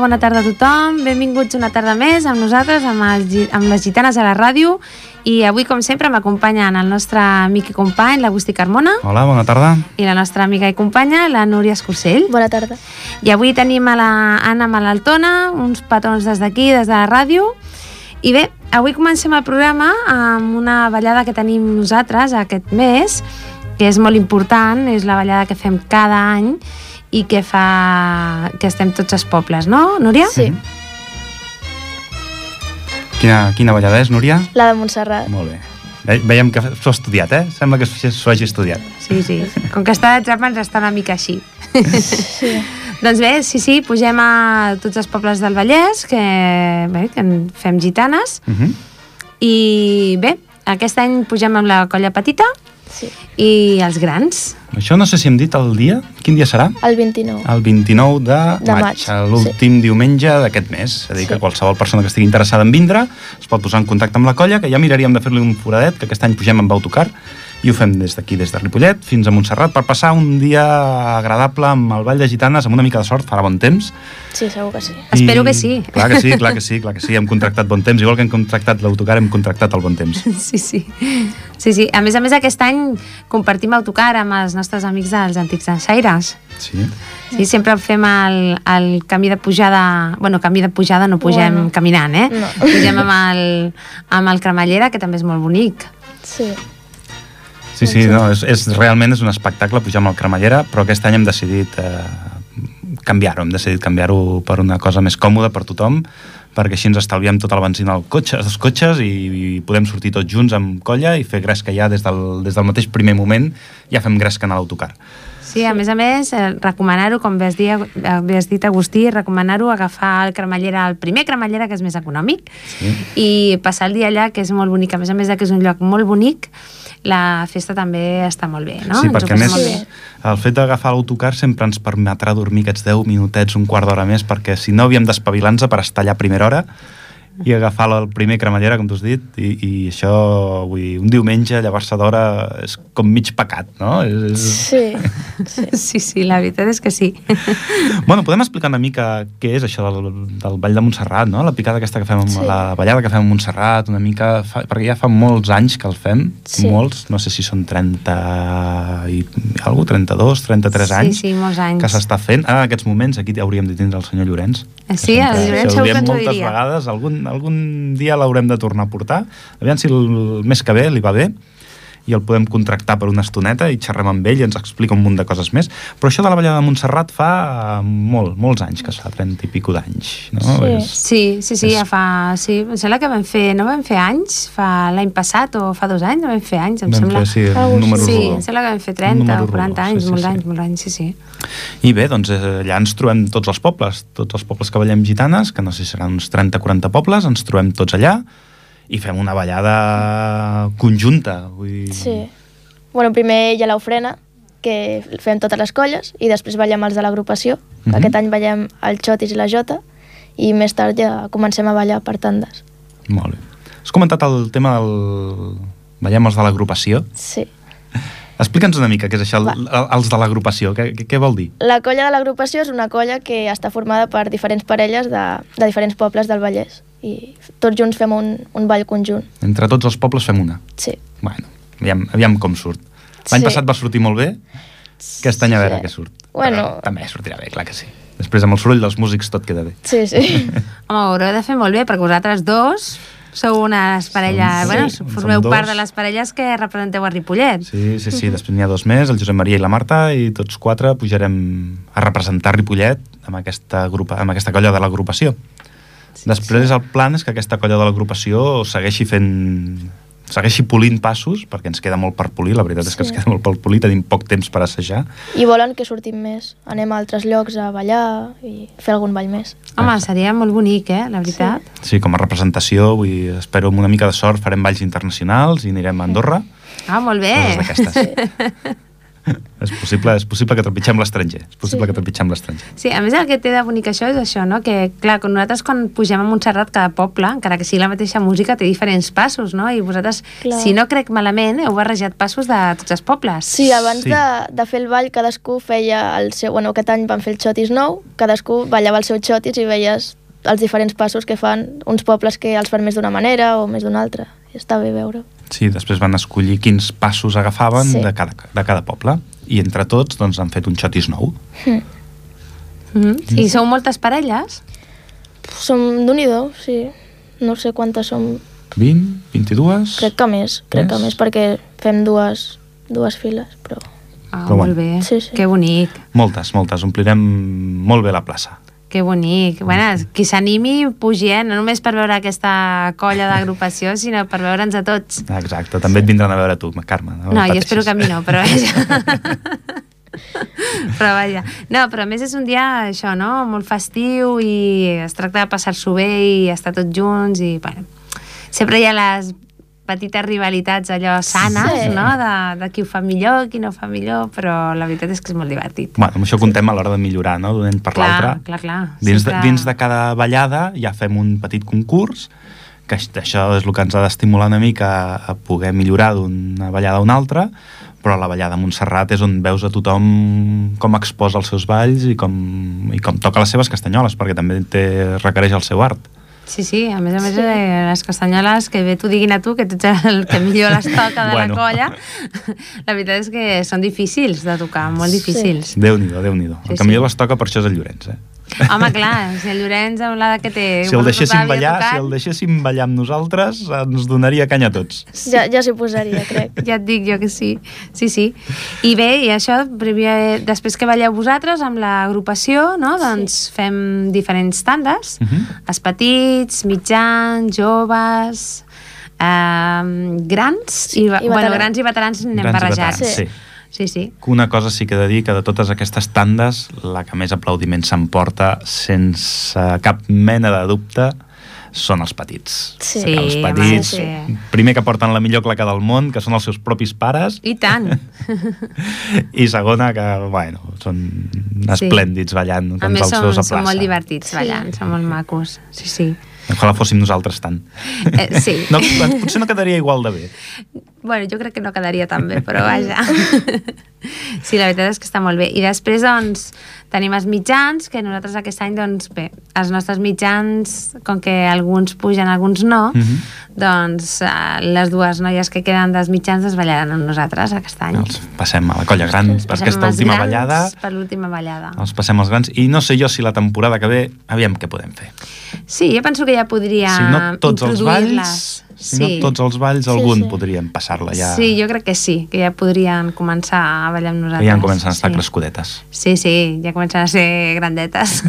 Bona tarda a tothom. Benvinguts una tarda més amb nosaltres, amb, els, amb les gitanes a la ràdio. I avui, com sempre, m'acompanyen el nostre amic i company, l'Agustí Carmona. Hola, bona tarda. I la nostra amiga i companya, la Núria Escursell. Bona tarda. I avui tenim a la Anna Malaltona, uns petons des d'aquí, des de la ràdio. I bé, avui comencem el programa amb una ballada que tenim nosaltres aquest mes, que és molt important, és la ballada que fem cada any, i que fa que estem tots els pobles, no, Núria? Sí. Quina, quina ballada és, Núria? La de Montserrat. Molt bé. Ve, veiem que s'ho ha estudiat, eh? Sembla que s'ho hagi estudiat. Sí, sí. Com que està d'exàmens està una mica així. Sí. doncs bé, sí, sí, pugem a tots els pobles del Vallès, que, bé, que en fem gitanes, Uh -huh. i bé, aquest any pugem amb la colla petita sí. i els grans. Això no sé si hem dit el dia. Quin dia serà? El 29. El 29 de, De maig, maig, l'últim diumenge d'aquest mes. És a dir, que Sí. qualsevol persona que estigui interessada en vindre es pot posar en contacte amb la colla, que ja miraríem de fer-li un foradet, que aquest any pugem amb autocar, i ho fem des d'aquí, des de Ripollet, fins a Montserrat, per passar un dia agradable amb el Ball de Gitanes, amb una mica de sort, farà bon temps. Sí, segur que sí. Espero que sí. Clar que sí, clar que sí, clar que sí. Hem contractat bon temps. Igual que hem contractat l'autocar, hem contractat el bon temps. Sí, sí. Sí, sí. A més a més, aquest any compartim autocar amb els nostres amics dels Antics Enxaires. Sí. Sí, sempre fem el, el camí de pujada... Bueno, camí de pujada no pugem Bueno. caminant, eh? No. Pugem amb el, amb el cremallera, que també és molt bonic. Sí. Sí, sí, no, és, és, realment és un espectacle pujar amb el cremallera, però aquest any hem decidit eh, canviar-ho, hem decidit canviar-ho per una cosa més còmoda per tothom, perquè així ens estalviem tota la benzina al cotxe, als cotxes i, i podem sortir tots junts amb colla i fer gresca ja des del, des del mateix primer moment, ja fem gresca en l'autocar. Sí, a més a més, eh, recomanar-ho, com bé has, dit, bé has dit Agustí, recomanar-ho agafar el cremallera, el primer cremallera, que és més econòmic, Sí. i passar el dia allà, que és molt bonic. A més a més que és un lloc molt bonic, la festa també està molt bé, no? sí, Ens perquè a més el fet d'agafar l'autocar sempre ens permetrà dormir aquests 10 minutets, un quart d'hora més, perquè si no havíem d'espavilar-nos per estar allà a primera hora i agafar el primer cremallera, com tu has dit, i, i això, vull dir, un diumenge, llevar-se d'hora és com mig pecat, no? És, és... Sí. sí. Sí, sí, la veritat és que sí. Bueno, podem explicar una mica què és això del, del Ball de Montserrat, no? La picada aquesta que fem, amb Sí. la ballada que fem a Montserrat, una mica... Fa, perquè ja fa molts anys que el fem, Sí. molts, no sé si són 30 i algú, 32, 33 Sí, anys, sí, molts anys. que s'està fent. Ara, en aquests moments, aquí hauríem de tindre el senyor Llorenç. Eh, sí, el Llorenç segur que ens ho moltes diria. vegades, algun, algun dia l'haurem de tornar a portar. Aviam si el mes que ve li va bé i el podem contractar per una estoneta i xerrem amb ell i ens explica un munt de coses més. Però això de la ballada de Montserrat fa eh, molt, molts anys, que es fa 30 i pico d'anys. No? Sí. És, Sí, sí, sí, És- ja fa... Sí, em sembla que vam fer... No vam fer anys? Fa l'any passat o fa dos anys? No vam fer anys, em vam sembla. fer, sí, un número sí, rodó. em sembla que vam fer Un 30 número o 40 rodó, anys, sí, sí, molts sí. anys, molts anys, sí, sí. I bé, doncs eh, allà ens trobem tots els pobles, tots els pobles que ballem gitanes, que no sé si seran uns 30-40 pobles, ens trobem tots allà i fem una ballada conjunta. Vull dir... sí. Bueno, primer hi ha l'ofrena, que fem totes les colles, i després ballem els de l'agrupació. Mhm. Aquest any ballem el Xotis i la Jota, i més tard ja comencem a ballar per tandes. Molt bé. Has comentat el tema del... Veiem els de l'agrupació. Sí. Explica'ns una mica què és això, el, els de l'agrupació. Què, què vol dir? La colla de l'agrupació és una colla que està formada per diferents parelles de, de diferents pobles del Vallès. I tots junts fem un, un ball conjunt. Entre tots els pobles fem una. Sí. Bueno, aviam, aviam com surt. L'any Sí. passat va sortir molt bé, aquest any a veure Sí. què surt. Bueno. Però també sortirà bé, clar que sí. Després amb el soroll dels músics tot queda bé. Sí, sí. Home, ho haureu de fer molt bé, perquè vosaltres dos sou unes parelles... Som- bueno, sí, formeu part de les parelles que representeu a Ripollet. Sí, sí, sí. Després n'hi ha dos més, el Josep Maria i la Marta, i tots quatre pujarem a representar Ripollet amb aquesta, grupa, amb aquesta colla de l'agrupació. Després el plan és que aquesta colla de l'agrupació segueixi fent segueixi polint passos, perquè ens queda molt per polir, la veritat és que ens Sí. queda molt per polir, tenim poc temps per assajar. I volen que sortim més. Anem a altres llocs a ballar i fer algun ball més. Home, seria molt bonic, eh, la veritat. Sí, com a representació, vull dir, espero amb una mica de sort farem balls internacionals i anirem a Andorra. Ah, molt bé. Coses d'aquestes. és possible, és possible que trepitgem l'estranger. És possible Sí. que trepitgem l'estranger. Sí, a més el que té de bonic això és això, no? que clar, quan nosaltres quan pugem a Montserrat cada poble, encara que sigui la mateixa música, té diferents passos, no? I vosaltres, Clar. si no crec malament, heu barrejat passos de tots els pobles. Sí, abans Sí. De, de fer el ball, cadascú feia el seu... Bueno, aquest any van fer el xotis nou, cadascú ballava el seu xotis i veies els diferents passos que fan uns pobles que els fan més d'una manera o més d'una altra. I està bé veure. Sí, després van escollir quins passos agafaven Sí. de, cada, de cada poble i entre tots doncs, han fet un xotis nou. Mm -hmm. I sou moltes parelles? Som d'un i do, sí. No sé quantes som. 20, 22... Crec que més, crec que Més? més, perquè fem dues, dues files, però... Ah, Però molt bueno. bé, Sí, sí. que bonic. Moltes, moltes. Omplirem molt bé la plaça. Que bonic. Bueno, qui s'animi, pugi, eh? No només per veure aquesta colla d'agrupació, sinó per veure'ns a tots. Exacte, també et vindran a veure tu, Carme. No, jo espero que a mi no, però vaja. però vaja. No, però a més és un dia, això, no?, molt festiu i es tracta de passar-s'ho bé i estar tots junts i, bueno, sempre hi ha les petites rivalitats allò sanes, Sí. no?, de, de qui ho fa millor, qui no ho fa millor, però la veritat és que és molt divertit. Bueno, amb això contem a l'hora de millorar, no?, d'un any per Clar, l'altre. clar, clar. Dins, de, Sempre- dins de cada ballada ja fem un petit concurs, que aix- això és el que ens ha d'estimular una mica a poder millorar d'una ballada a una altra, però la ballada a Montserrat és on veus a tothom com exposa els seus balls i com, i com toca les seves castanyoles, perquè també té, requereix el seu art. Sí, sí, a més a més Sí. eh, les castanyoles que bé t'ho diguin a tu, que tu ets el que millor les toca de Bueno. la colla, la veritat és que són difícils de tocar, molt Sí. difícils. Déu-n'hi-do, déu nhi déu Sí, El que millor sí. les toca per això és el Llorenç, eh? Home, clar, si el Llorenç amb l'edat que té... Si el deixéssim ballar, si tocat, el deixéssim ballar amb nosaltres, ens donaria canya a tots. Ja, ja s'hi posaria, crec. Ja et dic jo que sí, sí, sí. I bé, i això, primer, després que balleu vosaltres amb l'agrupació, no? doncs fem diferents tandes, Uh -huh. els petits, mitjans, joves, eh, grans, i, i bueno, veterans. grans i veterans anem Grans i barrejats. veterans, Sí. sí. Sí, sí. Que Una cosa sí que he de dir que de totes aquestes tandes, la que més aplaudiments s'emporta sense cap mena de dubte són els petits. Sí. Sí, els petits, sí. primer que porten la millor claca del món, que són els seus propis pares, I tant. i segona que, bueno, són esplèndids ballant A com més, els són, seus a són molt divertits Sí. ballant, són molt macos. Sí, sí. Ojalà fóssim nosaltres tant. Eh, sí. No, potser no quedaria igual de bé. Bueno, jo crec que no quedaria tan bé, però vaja. Sí, la veritat és que està molt bé. I després, doncs, tenim els mitjans, que nosaltres aquest any, doncs, bé, els nostres mitjans, com que alguns pugen, alguns no, Mhm. doncs eh, les dues noies que queden dels mitjans es ballaran amb nosaltres aquest any. Els passem a la colla gran Ens per aquesta última grans ballada. Per l'última ballada. Els passem als grans. I no sé jo si la temporada que ve, aviam què podem fer. Sí, jo penso que ja podria si no tots els balls, si no tots els balls, Sí, algun sí. podríem passar-la ja. Sí, jo crec que sí, que ja podrien començar a ballar amb nosaltres. ja en comencen a estar sí. crescudetes. Sí, sí, ja comencen a ser grandetes.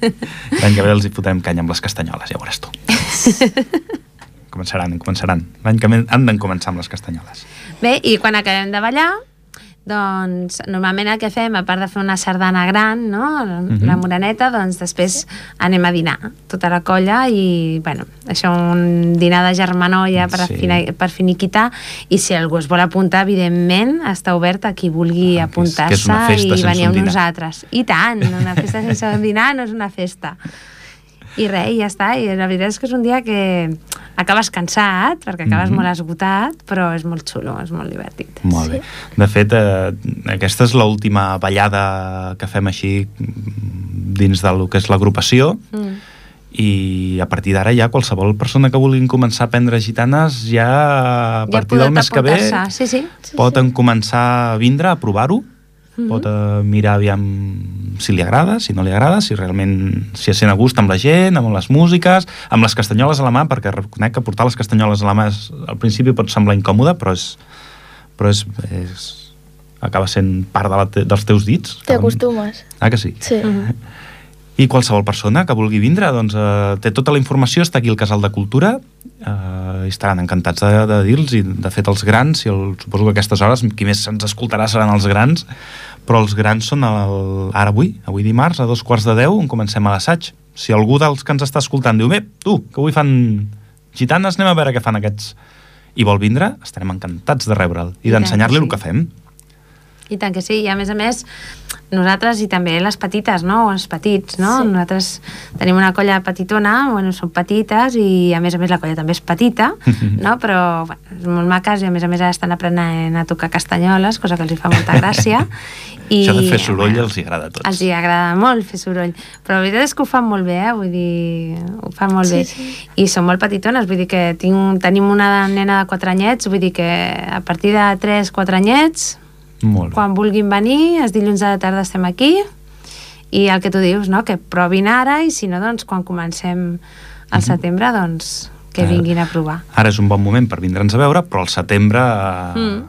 L'any que ve els hi fotrem canya amb les castanyoles, ja veuràs tu. començaran, començaran. L'any que ve han de començar amb les castanyoles. Bé, i quan acabem de ballar, doncs normalment el que fem, a part de fer una sardana gran, no? la, Mhm. la moreneta, doncs després anem a dinar, tota la colla, i bueno, això un dinar de germanoia per, Sí. per finiquitar, i si algú es vol apuntar, evidentment, està obert a qui vulgui Ah, apuntar-se i venir amb nosaltres. I tant, una festa sense dinar no és una festa. I res, i ja està. I la veritat és que és un dia que acabes cansat, perquè acabes Mhm. molt esgotat, però és molt xulo, és molt divertit. Molt bé. De fet, eh, aquesta és l'última ballada que fem així mm, dins del que és l'agrupació Mm. i a partir d'ara ja qualsevol persona que vulguin començar a aprendre gitanes ja a partir del mes que ve Sí, sí. Sí, poden començar a vindre a provar-ho Mhm. pot eh, mirar aviam si li agrada, si no li agrada, si realment si es sent a gust amb la gent, amb les músiques, amb les castanyoles a la mà, perquè reconec que portar les castanyoles a la mà és, al principi pot semblar incòmode, però és, però és, és acaba sent part de la te, dels teus dits. T'hi Acaben- acostumes. Ah, que sí? Sí. Mhm. I qualsevol persona que vulgui vindre, doncs eh, té tota la informació, està aquí al Casal de Cultura, eh, estaran encantats de, de dir-los, i de fet els grans, i el, suposo que a aquestes hores qui més ens escoltarà seran els grans, però els grans són el, ara avui, avui dimarts, a dos quarts de deu, on comencem a l'assaig. Si algú dels que ens està escoltant diu, bé, tu, que avui fan gitanes, anem a veure què fan aquests, i vol vindre, estarem encantats de rebre'l i I d'ensenyar-li que el que sí. fem. I tant que sí, i a més a més nosaltres i també les petites, no? O els petits, no? Sí. Nosaltres tenim una colla petitona, bueno, són petites i a més a més la colla també és petita, no? Però bueno, molt maques i a més a més ara estan aprenent a tocar castanyoles, cosa que els hi fa molta gràcia. I, Això de fer soroll bueno, els hi agrada a tots. els hi agrada molt fer soroll, però la veritat és que ho fan molt bé, eh? vull dir, ho fan molt Sí, bé. sí. I són molt petitones, vull dir que tinc, tenim una nena de 4 anyets, vull dir que a partir de 3-4 anyets, Molt bé. quan vulguin venir, els dilluns a la tarda estem aquí, i el que tu dius, no? que provin ara, i si no, doncs quan comencem al setembre, doncs que vinguin a provar. Ara és un bon moment per vindre'ns a veure, però al setembre... eh, Mm.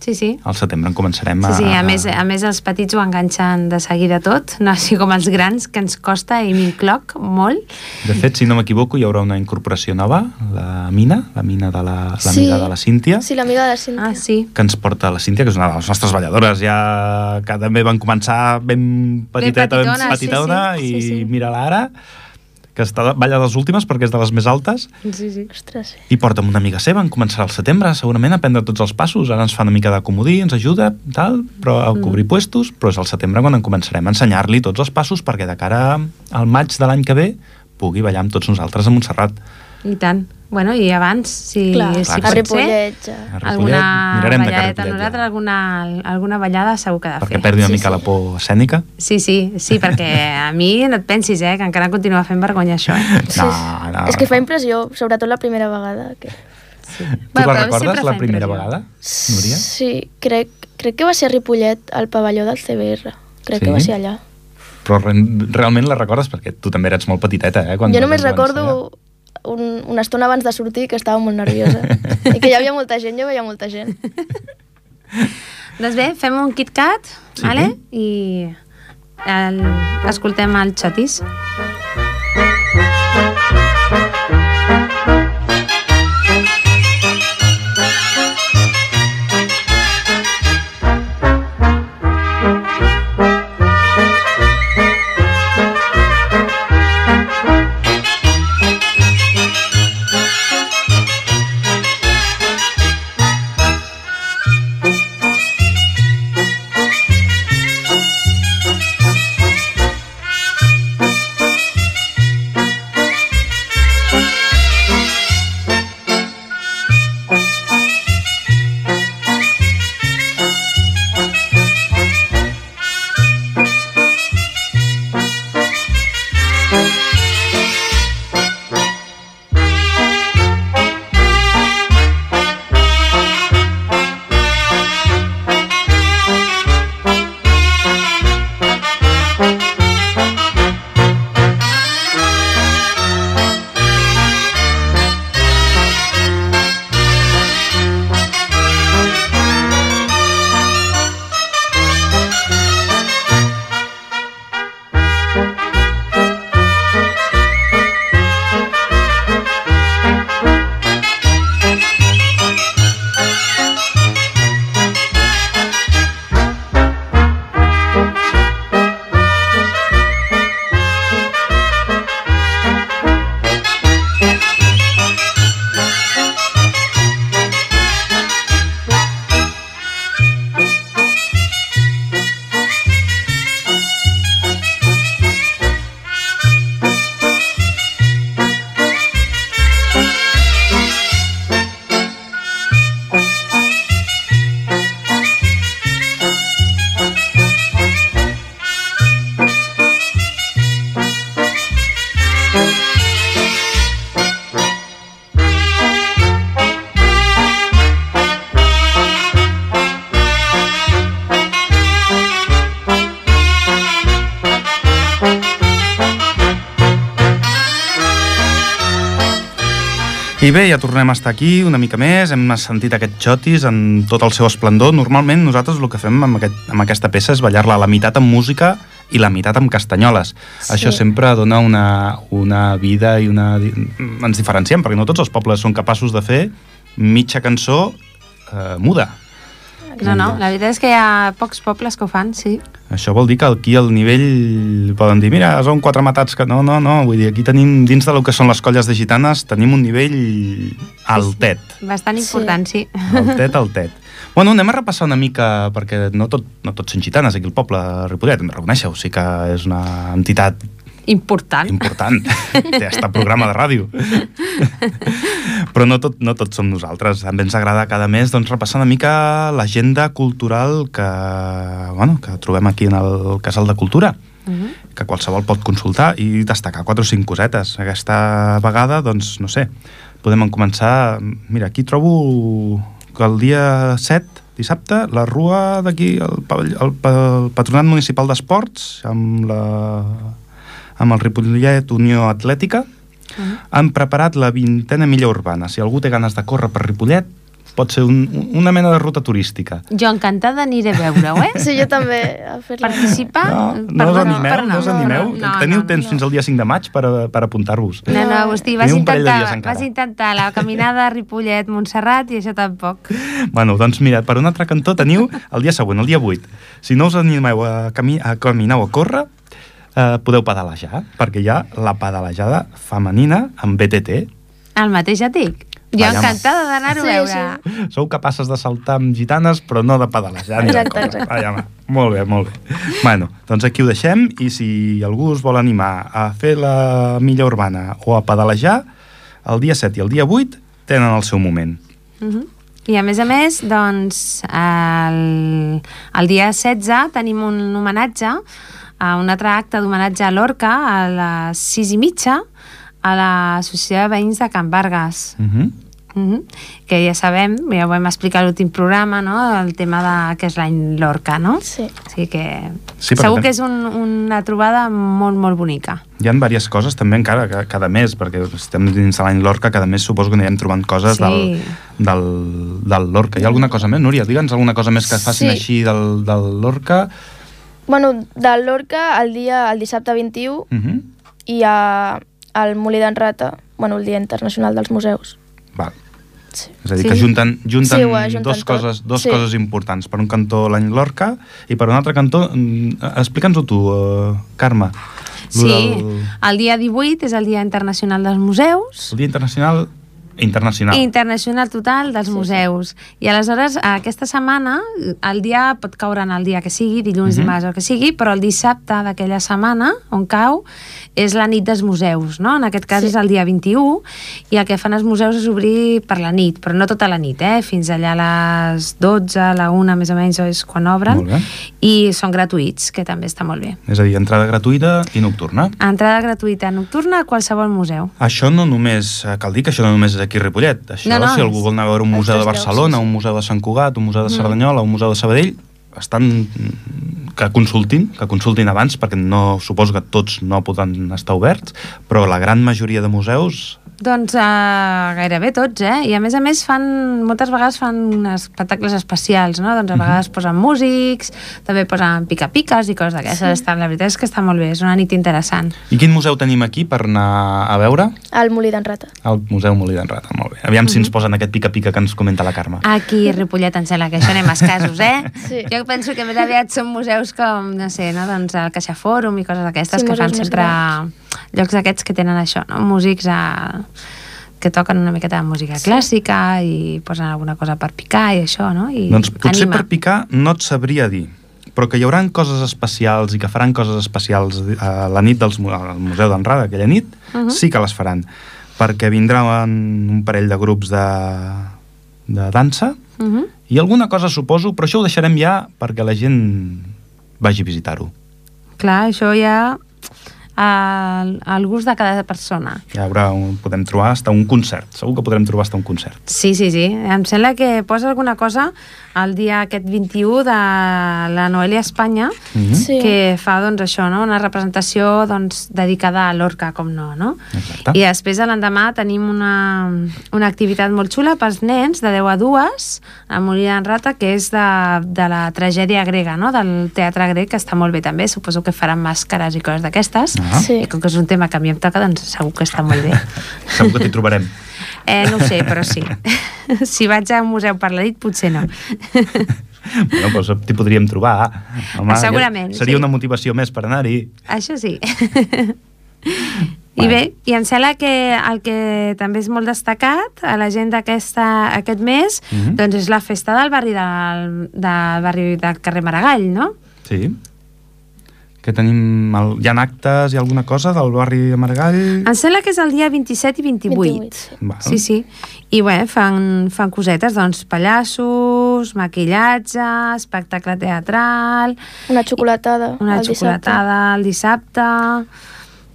Sí, sí. Al setembre en començarem Sí, a... sí, a més, a més els petits ho enganxen de seguida tot, no així com els grans, que ens costa i m'incloc molt. De fet, si no m'equivoco, hi haurà una incorporació nova, la Mina, la Mina de la, l'amiga Sí. de la Cíntia, Sí, l'amiga de la Cíntia. Ah, sí. que ens porta la Cíntia, que és una de les nostres balladores, ja que també van començar ben petiteta, ben petitona, sí, petitona, sí, i sí, sí. mira-la ara, que està balla les últimes perquè és de les més altes, Sí, sí. Ostres, sí. i porta amb una amiga seva, en començarà al setembre, segurament a prendre tots els passos, ara ens fa una mica de comodí, ens ajuda, tal, però a cobrir puestos, però és al setembre quan en començarem a ensenyar-li tots els passos perquè de cara al maig de l'any que ve pugui ballar amb tots nosaltres a Montserrat. I tant. Bueno, i abans, si, Clar, si Clar, pot ser, Ripollet, ja. A Ripollet, alguna mirarem de balladeta. Nosaltres alguna, alguna ballada segur que ha de perquè fer. perdi una Sí, mica sí. la por escènica. Sí, sí, sí, perquè a mi no et pensis, eh, que encara continua fent vergonya això. Eh? Sí, No, sí. no. És que fa impressió, sobretot la primera vegada. Que... Tu Bueno, la però recordes, la primera impressió. vegada, Núria? Sí, crec, crec que va ser a Ripollet, al pavelló del CBR. Crec Sí? que va ser allà. Però re realment la recordes perquè tu també eres molt petiteta, eh? Quan jo només recordo un, una estona abans de sortir que estava molt nerviosa. I que hi havia molta gent, jo veia molta gent. Doncs bé, fem un KitKat, Sí. vale? i el, escoltem el xotis. I bé, ja tornem a estar aquí una mica més, hem sentit aquest xotis en tot el seu esplendor. Normalment nosaltres el que fem amb, aquest, amb aquesta peça és ballar-la la meitat amb música i la meitat amb castanyoles. Sí. Això sempre dona una, una vida i una... Ens diferenciem, perquè no tots els pobles són capaços de fer mitja cançó eh, muda. No, no, la veritat és que hi ha pocs pobles que ho fan, sí. Això vol dir que aquí al nivell poden dir, mira, són quatre matats que no, no, no, vull dir, aquí tenim, dins del que són les colles de gitanes, tenim un nivell altet. Bastant Sí. important, sí. Altet, altet. Bueno, anem a repassar una mica, perquè no tot, no tots són gitanes aquí al poble Ripollet, hem de reconèixer, o sigui que és una entitat Important. important. Té hasta programa de ràdio. Però no tot, no tot som nosaltres. També ens agrada cada mes doncs, repassar una mica l'agenda cultural que, bueno, que trobem aquí en el Casal de Cultura Uh -huh. que qualsevol pot consultar i destacar quatre o cinc cosetes. Aquesta vegada, doncs, no sé, podem començar... Mira, aquí trobo que el dia 7, dissabte, la rua d'aquí, el, el, el Patronat Municipal d'Esports, amb, la, amb el Ripollet Unió Atlètica, Uh -huh. han preparat la vintena milla urbana. Si algú té ganes de córrer per Ripollet, pot ser un, una mena de ruta turística. Jo encantada aniré a veure-ho, eh? Sí, jo també a. Participar? No, no us no, animeu, per no us animeu. No, Teniu no, temps no. fins al dia 5 de maig per, per apuntar-vos. No, no, Agustí, vas intentar, vas intentar la caminada a Ripollet, Montserrat i això tampoc. Bueno, doncs mira, per un altre cantó teniu el dia següent, el dia 8. Si no us animeu a, cami a caminar o a córrer, eh, podeu pedalejar, perquè hi ha la pedalejada femenina amb BTT. El mateix dic. Jo Vaja, encantada d'anar-ho Sí, a veure. sí. Sou capaces de saltar amb gitanes, però no de pedalejar Exacte, exacte. Home. molt bé, molt bé. Bueno, doncs aquí ho deixem, i si algú us vol animar a fer la milla urbana o a pedalejar, el dia 7 i el dia 8 tenen el seu moment. Uh -huh. I a més a més, doncs, el, el dia 16 tenim un homenatge, a un altre acte d'homenatge a l'Orca a les 6 i mitja a l'Associació de Veïns de Can Vargas. Uh -huh. Uh -huh. que ja sabem, ja ho vam explicar a l'últim programa, no? el tema de que és l'any Lorca, no? Sí. O sigui que Sí, segur ten- que és un, una trobada molt, molt bonica. Hi ha diverses coses també encara ca- cada mes, perquè estem dins de l'any Lorca, cada mes suposo que anirem trobant coses Sí. del, del, del Lorca. Hi ha alguna cosa més, Núria? Digue'ns alguna cosa més que facin Sí. així del, del Lorca. Bueno, de l'Orca el dia el dissabte 21 Uh -huh. hi ha el Molí d'en Rata, bueno, el Dia Internacional dels Museus. Val. Sí. És a dir, Sí. que junten, junten Sí, ho ajunten dos, tot. coses, dos Sí. coses importants. Per un cantó l'any Lorca i per un altre cantó... mm, Explica'ns-ho tu, uh, Carme. Sí, del- el dia 18 és el Dia Internacional dels Museus, El Dia Internacional... Internacional. internacional total dels Sí, sí. museus. I aleshores, aquesta setmana, el dia pot caure en el dia que sigui, dilluns, Mhm. dimarts, el que sigui, però el dissabte d'aquella setmana, on cau, és la nit dels museus, no? En aquest cas Sí. és el dia 21, i el que fan els museus és obrir per la nit, però no tota la nit, eh? Fins allà a les 12, a la 1, més o menys, és quan obren, i són gratuïts, que també està molt bé. És a dir, entrada gratuïta i nocturna. Entrada gratuïta nocturna a qualsevol museu. Això no només, eh, cal dir que això no només és aquí a Ripollet. Això, No, no, si algú vol anar a veure un museu de Barcelona, un museu de Sant Cugat, un museu de Mm. Cerdanyola, un museu de Sabadell, estan que consultin, que consultin abans, perquè no suposo que tots no poden estar oberts, però la gran majoria de museus Doncs uh, gairebé tots, eh? I a més a més fan, moltes vegades fan espectacles especials, no? Doncs a vegades posen músics, també posen pica-piques i coses d'aquestes. Sí. La veritat és que està molt bé, és una nit interessant. I quin museu tenim aquí per anar a veure? El Molí d'en Rata. El Museu Molí d'en Rata, molt bé. Aviam si ens posen aquest pica-pica que ens comenta la Carme. Aquí a Ripollet em sembla que això anem escassos, eh? Sí. Jo penso que més aviat són museus com, no sé, no? doncs el Caixa Fòrum i coses d'aquestes Sí, que fan sempre llocs d'aquests que tenen això, no? Músics a que toquen una miqueta de música clàssica i posen alguna cosa per picar i això, no? I Doncs potser anima. per picar no et sabria dir, però que hi haurà coses especials i que faran coses especials a la nit del Museu d'en Rada, aquella nit, uh Mhm. -huh. sí que les faran, perquè vindran un parell de grups de, de dansa Uh -huh. i alguna cosa suposo, però això ho deixarem ja perquè la gent vagi a visitar-ho. Clar, això ja al, al gust de cada persona. Hi haurà un, podem trobar hasta un concert, segur que podrem trobar hasta un concert. Sí, sí, sí. Em sembla que posa alguna cosa el dia aquest 21 de la Noelia Espanya, Mm -hmm. Sí. que fa doncs això, no? una representació doncs, dedicada a l'orca, com no, no? Exacte. I després l'endemà tenim una, una activitat molt xula pels nens de 10 a 2 a Morir en Rata, que és de, de la tragèdia grega, no? del teatre grec, que està molt bé també, suposo que faran màscares i coses d'aquestes, Ah. Sí. i com que és un tema que a mi em toca, doncs segur que està molt bé. Segur que t'hi trobarem. Eh, no ho sé, però sí. si vaig a un museu per la nit, potser no. bueno, doncs t'hi podríem trobar. Home, Segurament, Seria sí. una motivació més per anar-hi. Això sí. I bé, i em sembla que el que també és molt destacat a l'agenda aquesta, aquest mes Mhm. doncs és la festa del barri del, del barri del carrer Maragall, no? Sí. Que tenim... El... Hi ha actes, hi ha alguna cosa del barri de Maragall? Em sembla que és el dia 27 i 28. 28, sí. Val. Sí, sí. I bé, fan, fan cosetes, doncs, pallassos, maquillatge, espectacle teatral, Una xocolatada una el dissabte. xocolatada el dissabte,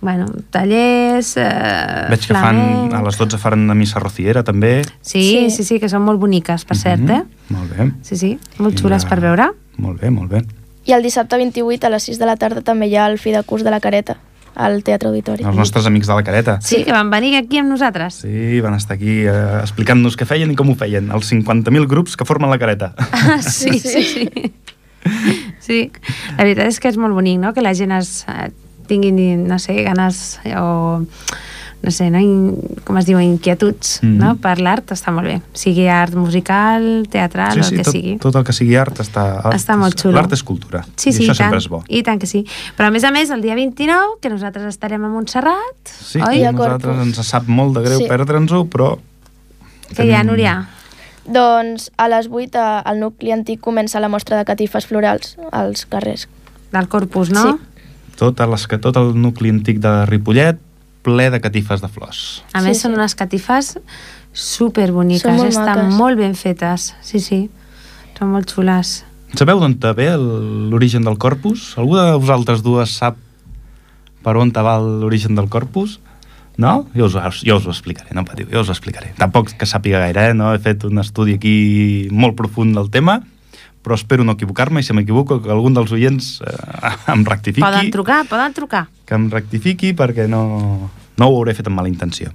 bueno, tallers, eh, Veig que fan, flamenc... a les 12 faran una missa rociera, també. Sí, Sí. sí, sí, que són molt boniques, per cert, eh? Mhm. Molt bé. Sí, sí, molt xules per veure. Molt bé, molt bé. I el dissabte 28 a les 6 de la tarda també hi ha el fi de curs de la careta al Teatre Auditori. Els nostres amics de la careta. Sí, que van venir aquí amb nosaltres. Sí, van estar aquí eh, explicant-nos què feien i com ho feien. Els 50.000 grups que formen la careta. Ah, sí, sí, sí. Sí, la veritat és que és molt bonic, no?, que la gent es, eh, tingui, no sé, ganes o no sé, no? In, com es diu, inquietuds Mhm. no? per l'art, està molt bé. Sigui art musical, teatral, sí, o sí, el que tot, sigui. tot el que sigui art està... Està molt xulo. L'art és cultura. Sí, I sí, això i tant, sempre és bo. i tant que sí. Però a més a més, el dia 29, que nosaltres estarem a Montserrat, Sí, oi? I a nosaltres Corpus. ens sap molt de greu Sí. perdre'ns-ho, però... Que hi ha, Núria? Doncs a les 8 a- al nucli antic comença la mostra de catifes florals als carrers. Del Corpus, no? Sí. Tot, les, que tot el nucli antic de Ripollet ple de catifes de flors. A Sí, més, sí. són unes catifes superboniques, Són molt estan maques. molt ben fetes. Sí, sí, són molt xules. Sabeu d'on te ve el- l'origen del corpus? Algú de vosaltres dues sap per on te va l'origen del corpus? No? Jo us, jo us ho explicaré, no patiu, jo us ho explicaré. Tampoc que sàpiga gaire, eh? no he fet un estudi aquí molt profund del tema, però espero no equivocar-me i si m'equivoco que algun dels oients eh, em rectifiqui. Poden trucar, poden trucar. que em rectifiqui perquè no, no ho hauré fet amb mala intenció.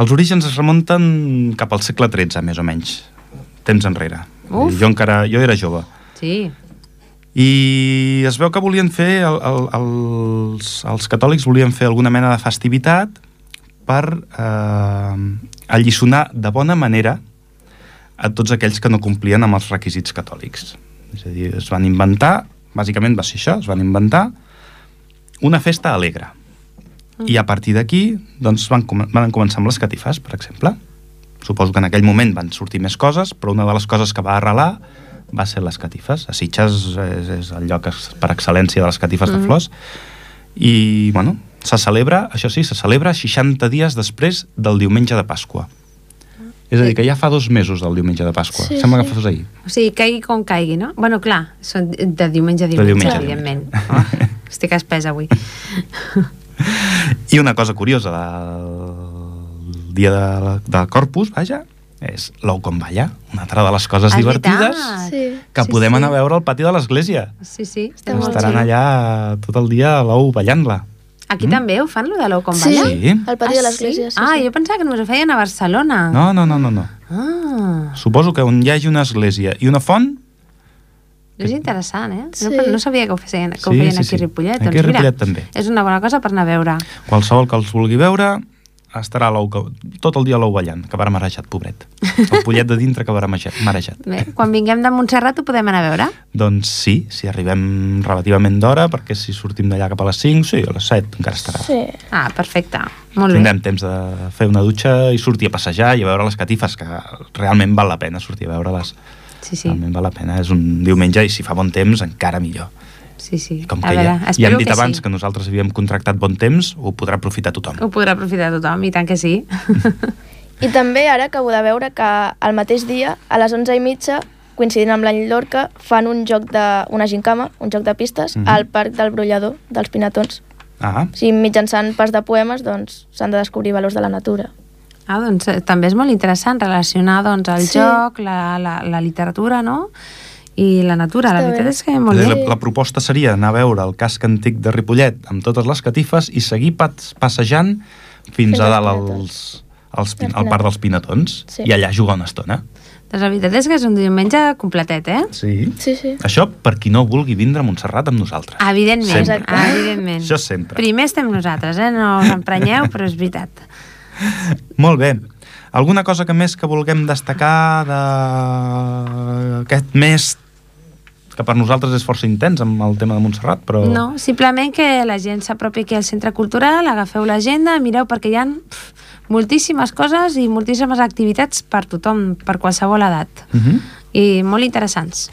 Els orígens es remunten cap al segle XIII, més o menys, temps enrere. Uf. Jo encara, jo era jove. Sí. I es veu que volien fer, el, el, els, els catòlics volien fer alguna mena de festivitat per eh, alliçonar de bona manera a tots aquells que no complien amb els requisits catòlics. És a dir, es van inventar, bàsicament va ser això, es van inventar una festa alegre. I a partir d'aquí doncs, van, com van començar amb les catifes, per exemple. Suposo que en aquell moment van sortir més coses, però una de les coses que va arrelar va ser les catifes. A Sitges és, és el lloc per excel·lència de les catifes de flors. I, bueno, se celebra, això sí, se celebra 60 dies després del diumenge de Pasqua. És a dir, que ja fa dos mesos del diumenge de Pasqua. Sí, Sembla sí. que fos ahir. O sigui, caigui com caigui, no? Bueno, clar, són de diumenge a De diumenge, diumenge a evidentment. Oh, estic espesa avui. I una cosa curiosa del dia de, de Corpus, vaja, és l'ou com balla, una altra de les coses Ah, divertides. Sí. que Sí, podem sí. anar a veure al pati de l'església. Sí, sí. Molt Estaran allà tot el dia a l'ou ballant-la. Aquí Mm. també ho fan, lo de l'ou com Sí, balla? Sí. al pati de l'església. Sí, ah, sí. jo pensava que només ho feien a Barcelona. No, no, no, no, no. Ah, Suposo que on hi hagi una església i una font, és interessant, eh? Sí. No, no sabia que ho feien, que ho Sí, feien sí, aquí sí. a Ripollet. Aquí a doncs mira, Ripollet també. És una bona cosa per anar a veure. qualsevol que els vulgui veure, estarà l'ou, que- tot el dia l'ou ballant, acabarà marejat, pobret. El pollet de dintre acabarà marejat. Bé, quan vinguem de Montserrat ho podem anar a veure. Doncs sí, si arribem relativament d'hora, perquè si sortim d'allà cap a les 5, sí, a les 7 encara estarà. Sí. Ah, perfecte. Molt bé. Tindrem temps de fer una dutxa i sortir a passejar i a veure les catifes, que realment val la pena sortir a veure-les. Sí, sí. Realment val la pena. És un diumenge i si fa bon temps, encara millor. Sí, sí. Com a que veure, ja, ja hem dit que abans sí. que nosaltres havíem contractat bon temps, ho podrà aprofitar tothom. Ho podrà aprofitar tothom, i tant que sí. I també ara acabo de veure que al mateix dia, a les 11 i mitja, coincidint amb l'any Lorca, fan un joc de, una gincama, un joc de pistes, Mhm. al Parc del Brollador, dels Pinatons. Ah, O sigui, mitjançant pas de poemes, doncs, s'han de descobrir valors de la natura. Ah, doncs eh, també és molt interessant relacionar doncs, el Sí. joc, la, la, la literatura, no? I la natura, la Està veritat bé. és que molt la, bé. la proposta seria anar a veure el casc antic de Ripollet amb totes les catifes i seguir pas, passejant fins, Fins a dalt als, als, pin, al parc dels Pinatons Sí. i allà jugar una estona. Doncs la veritat és que és un diumenge completet, eh? Sí. Sí, sí. Això per qui no vulgui vindre a Montserrat amb nosaltres. Evidentment, Sempre. evidentment. Això sempre. Primer estem nosaltres, eh? No us emprenyeu, però és veritat. Molt bé. Alguna cosa que més que vulguem destacar d'aquest mes que per nosaltres és força intens amb el tema de Montserrat, però... No, simplement que la gent s'apropi aquí al centre cultural, agafeu l'agenda, mireu perquè hi ha pff, moltíssimes coses i moltíssimes activitats per tothom, per qualsevol edat. Uh -huh. I molt interessants.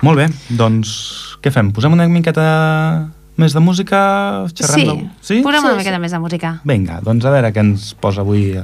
Molt bé, doncs què fem? Posem una miqueta més de música? Xerrem sí, de... sí? posem Sí, una sí. miqueta més de música. Vinga, doncs a veure què ens posa avui...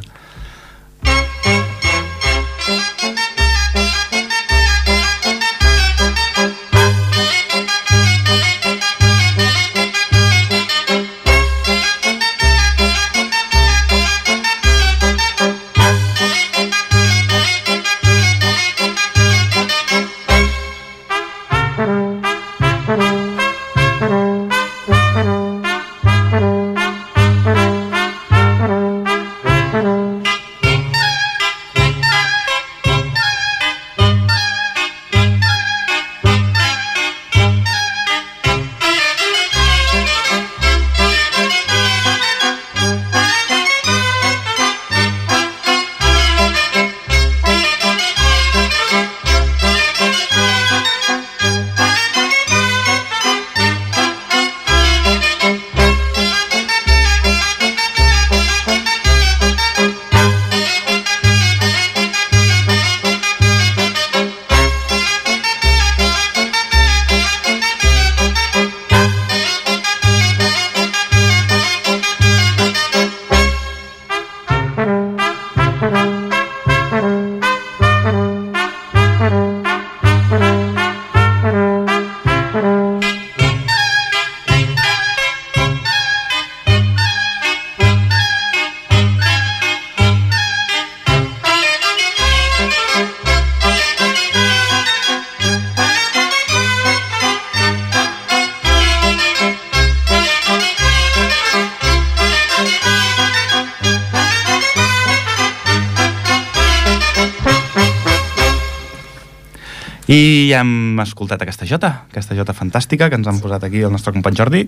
I ja hem escoltat aquesta jota, aquesta jota fantàstica que ens han posat aquí el nostre company Jordi.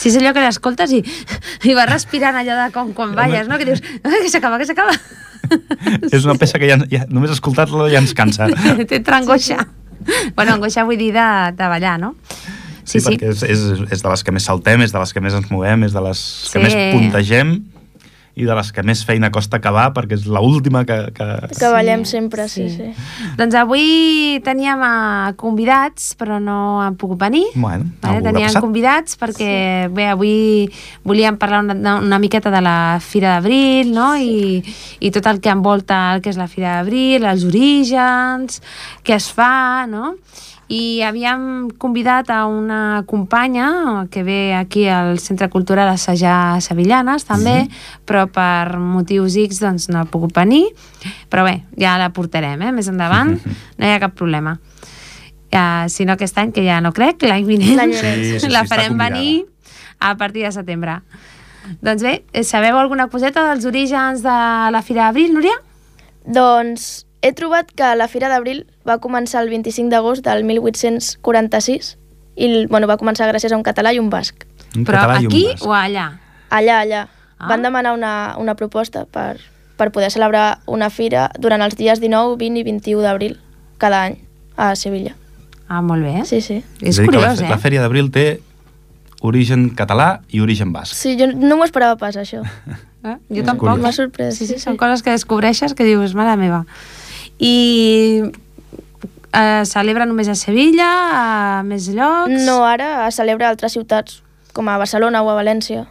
Si és allò que l'escoltes i, i vas respirant allò de com quan balles, no? Que dius, "Ai, que s'acaba, que s'acaba. És una peça que ja, ja només escoltar-la ja ens cansa. T'entra angoixa. Bueno, angoixa vull dir de, de ballar, no? Sí, sí, perquè és, és, és de les que més saltem, és de les que més ens movem, és de les que Sí. més puntegem i de les que més feina costa acabar perquè és l'última que, que... Que ballem sempre, sí, sí. Doncs avui teníem uh, convidats, però no han pogut venir. Bueno, Vale, teníem passat. convidats perquè sí. bé, avui volíem parlar una, una miqueta de la Fira d'Abril no? I, i tot el que envolta el que és la Fira d'Abril, els orígens, què es fa, no? I havíem convidat a una companya que ve aquí al Centre Cultural assajar Sevillanes, també, però per motius X doncs, no ha pogut venir. Però bé, ja la portarem, eh? més endavant, no hi ha cap problema. Ja, si no aquest any, que ja no crec, l'any vinent. Sí, sí, sí, la farem venir a partir de setembre. Doncs bé, sabeu alguna coseta dels orígens de la Fira d'Abril, Núria? Doncs he trobat que la Fira d'Abril va començar el 25 d'agost del 1846 i bueno, va començar gràcies a un català i un basc. Un Però català i un aquí basc. o allà? Allà, allà. Ah. Van demanar una, una proposta per, per poder celebrar una fira durant els dies 19, 20 i 21 d'abril cada any a Sevilla. Ah, molt bé. Sí, sí. És que curiós, la, eh? La Fèria d'Abril té origen català i origen basc. Sí, jo no m'ho esperava pas, això. Eh? Jo És tampoc. M'ha sorprès. Sí, sí, són coses que descobreixes que dius, mare meva. I eh, celebra només a Sevilla, a més llocs? No, ara es celebra a altres ciutats, com a Barcelona o a València.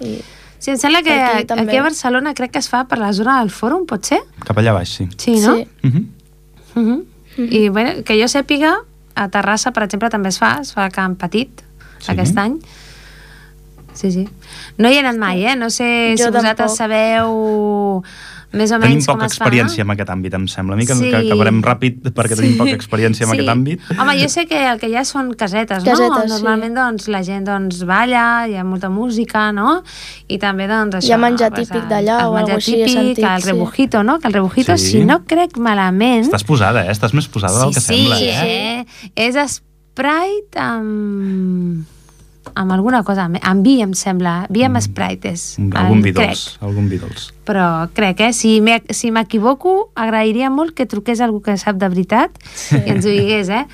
I... Sí, em sembla que Aquí aquí, també. aquí a Barcelona crec que es fa per la zona del fòrum, pot ser? Cap allà baix, sí. Sí, no? Sí. Uh -huh. Uh -huh. I bueno, que jo sàpiga, a Terrassa, per exemple, també es fa, es fa a Camp Petit, Sí? sí. aquest any. Sí, sí. No hi he anat mai, eh? No sé Jo si vosaltres tampoc. sabeu més o Tenim menys com poca fa. experiència en aquest àmbit, em sembla. A mi que, Sí. que acabarem ràpid perquè tenim poca experiència en Sí. aquest àmbit. Home, jo sé que el que hi ha són casetes, Casetes, no? sí. Normalment, doncs, la gent, doncs, balla, hi ha molta música, no? I també, doncs, això... Hi ha menjar pues, típic d'allà el o menjar algo així, sentit, el sí. rebujito, no? Que el rebujito, Sí. si no crec malament... Estàs posada, eh? Estàs més posada del que sí, sembla, sí, eh? És Sprite amb amb alguna cosa, amb, amb vi, em sembla. Vi amb Sprite és. Mm. Algun vi dolç, algun vi dolç. Però crec, eh? Si m'he- si m'equivoco, agrairia molt que truqués algú que sap de veritat sí. i ens ho digués, eh?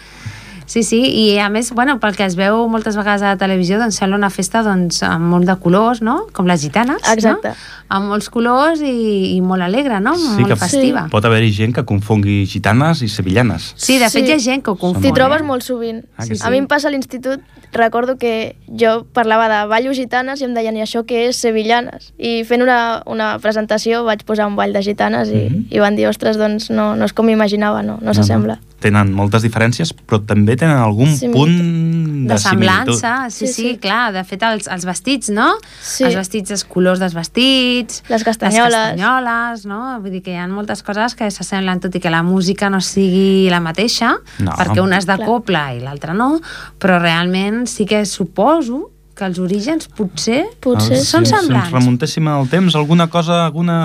Sí, sí, i a més, bueno, pel que es veu moltes vegades a la televisió, doncs sembla una festa doncs, amb molt de colors, no? Com les gitanes, Exacte. no? Amb molts colors i, i molt alegre, no? Sí, molt que festiva. pot haver-hi gent que confongui gitanes i sevillanes. Sí, de fet Sí. hi ha gent que ho confon. T'hi trobes eh? molt sovint. Ah, que sí? A mi em passa a l'institut, recordo que jo parlava de ballo gitanes i em deien, i això què és sevillanes? I fent una, una presentació vaig posar un ball de gitanes i, Mhm. i van dir, ostres, doncs no, no és com m'imaginava, no, no s'assembla. Tenen moltes diferències, però també tenen algun Similitud. punt de, de semblança, similitud. sí, sí, Sí, sí, sí. clar, de fet els, els vestits, no? Sí. Els vestits, els colors dels vestits, Les castanyoles. les castanyoles, no? Vull dir que hi ha moltes coses que s'assemblen, tot i que la música no sigui la mateixa, No. perquè una és de Clar. copla i l'altra no, però realment sí que suposo que els orígens potser Potser Ah, són si, Si semblants. ens remuntéssim al temps, alguna cosa, alguna...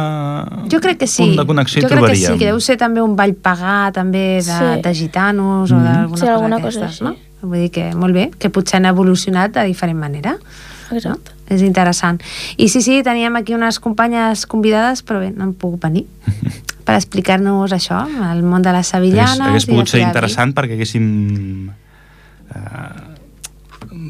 Jo crec que sí. punt de connexió jo crec que trobaríem. sí, que deu ser també un ball pagà també de, Sí. de gitanos o Mhm. d'alguna Sí, cosa alguna d'aquestes, no? Vull dir que molt bé, que potser han evolucionat de diferent manera. Exacte. És interessant. I sí, sí, teníem aquí unes companyes convidades, però bé, no han pogut venir per explicar-nos això, el món de les sevillanes... De pogut ser interessant perquè haguéssim eh,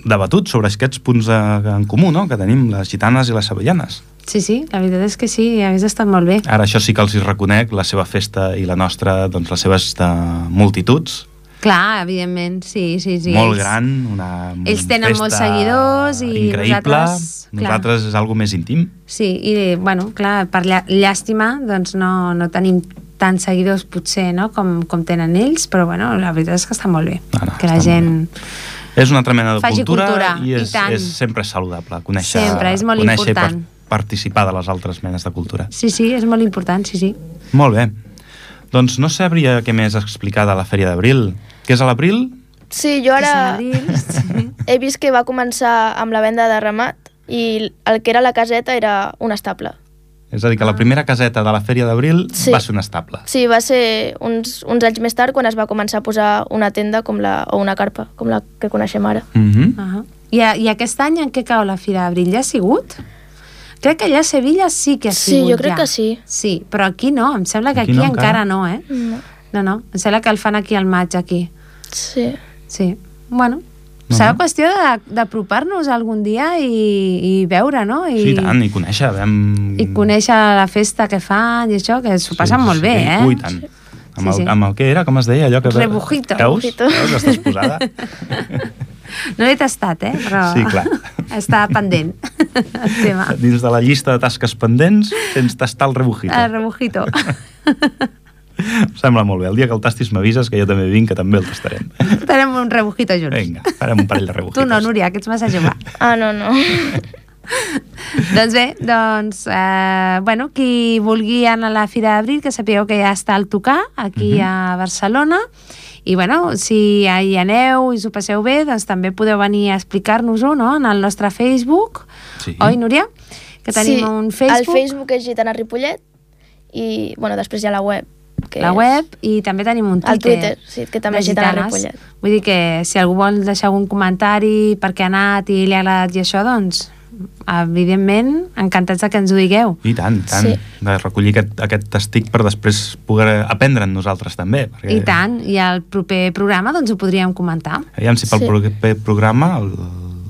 debatut sobre aquests punts de, en comú no? que tenim les gitanes i les sevillanes. Sí, sí, la veritat és que sí, hagués estat molt bé. Ara això sí que els hi reconec, la seva festa i la nostra, doncs les seves de multituds, Clar, evidentment, sí, sí, sí. molt ells- gran, una ells tenen festa molts seguidors i increïble, nosaltres, clar. nosaltres és algo més íntim. Sí, i bueno, clar, per llà- llàstima doncs no, no tenim tants seguidors potser no? com, com tenen ells, però bueno, la veritat és que està molt bé No, no, que la gent... És una tremenda de Faci cultura, cultura, i i és, tant. és sempre saludable conèixer, Sempre, és molt conèixer important. i par participar de les altres menes de cultura. Sí, sí, és molt important, sí, sí. Molt bé. Doncs no sabria què més explicar de la Fèria d'Abril. Que és a l'abril? Sí, jo ara sí. he vist que va començar amb la venda de ramat i el que era la caseta era un estable. És a dir, que la primera caseta de la Fèria d'Abril Sí. va ser un estable. Sí, va ser uns, uns anys més tard quan es va començar a posar una tenda com la, o una carpa, com la que coneixem ara. Mm -hmm. Uh -huh. I, a- I aquest any en què cau la Fira d'Abril? Ja ha sigut? Crec que allà a Sevilla sí que ha Sí, sigut jo crec ja. que sí. Sí, però aquí no, em sembla que Aquí aquí, no, encara. encara. no, eh? No. No, no, em sembla que el fan aquí al maig, aquí. Sí. Sí, bueno, No, serà no. qüestió d'apropar-nos algun dia i, i veure, no? I, Sí, i tant, i conèixer. Vam... i conèixer la festa que fan i això, que s'ho passen molt bé, eh? Ui, tant. Amb, Sí, el, sí. amb el que era, com es deia allò que... Rebujito. Veus? Rebujito. Veus? Estàs posada? No l'he tastat, eh? Però Sí, clar. està pendent el tema. Dins de la llista de tasques pendents tens tastar el rebujito. El rebujito. Em Sembla molt bé. El dia que el tastis m'avises que jo també vinc, que també el tastarem. Tenim un rebujito junts. Vinga, farem un parell de rebujitos. Tu no, Núria, que ets massa jove. Ah, no, no. doncs bé, doncs, eh, bueno, qui vulgui anar a la Fira d'Abril, que sapigueu que ja està al tocar, aquí Mhm. a Barcelona, i bueno, si hi aneu i us ho passeu bé, doncs també podeu venir a explicar-nos-ho, no?, en el nostre Facebook. Sí. Oi, Núria? Que tenim sí, un Facebook, El Facebook és Gitana Ripollet i, bueno, després hi ha la web. Que la és- web, i també tenim un Twitter. El Twitter, sí, que també és Gitana gitanes. Ripollet. Vull dir que si algú vol deixar algun comentari per què ha anat i li ha agradat i això, doncs, evidentment, encantats de que ens ho digueu. I tant, tant. Sí. De recollir aquest, aquest testic per després poder aprendre'n nosaltres també. Perquè, I tant, i al proper programa doncs ho podríem comentar. Aviam si pel Sí. proper programa, el,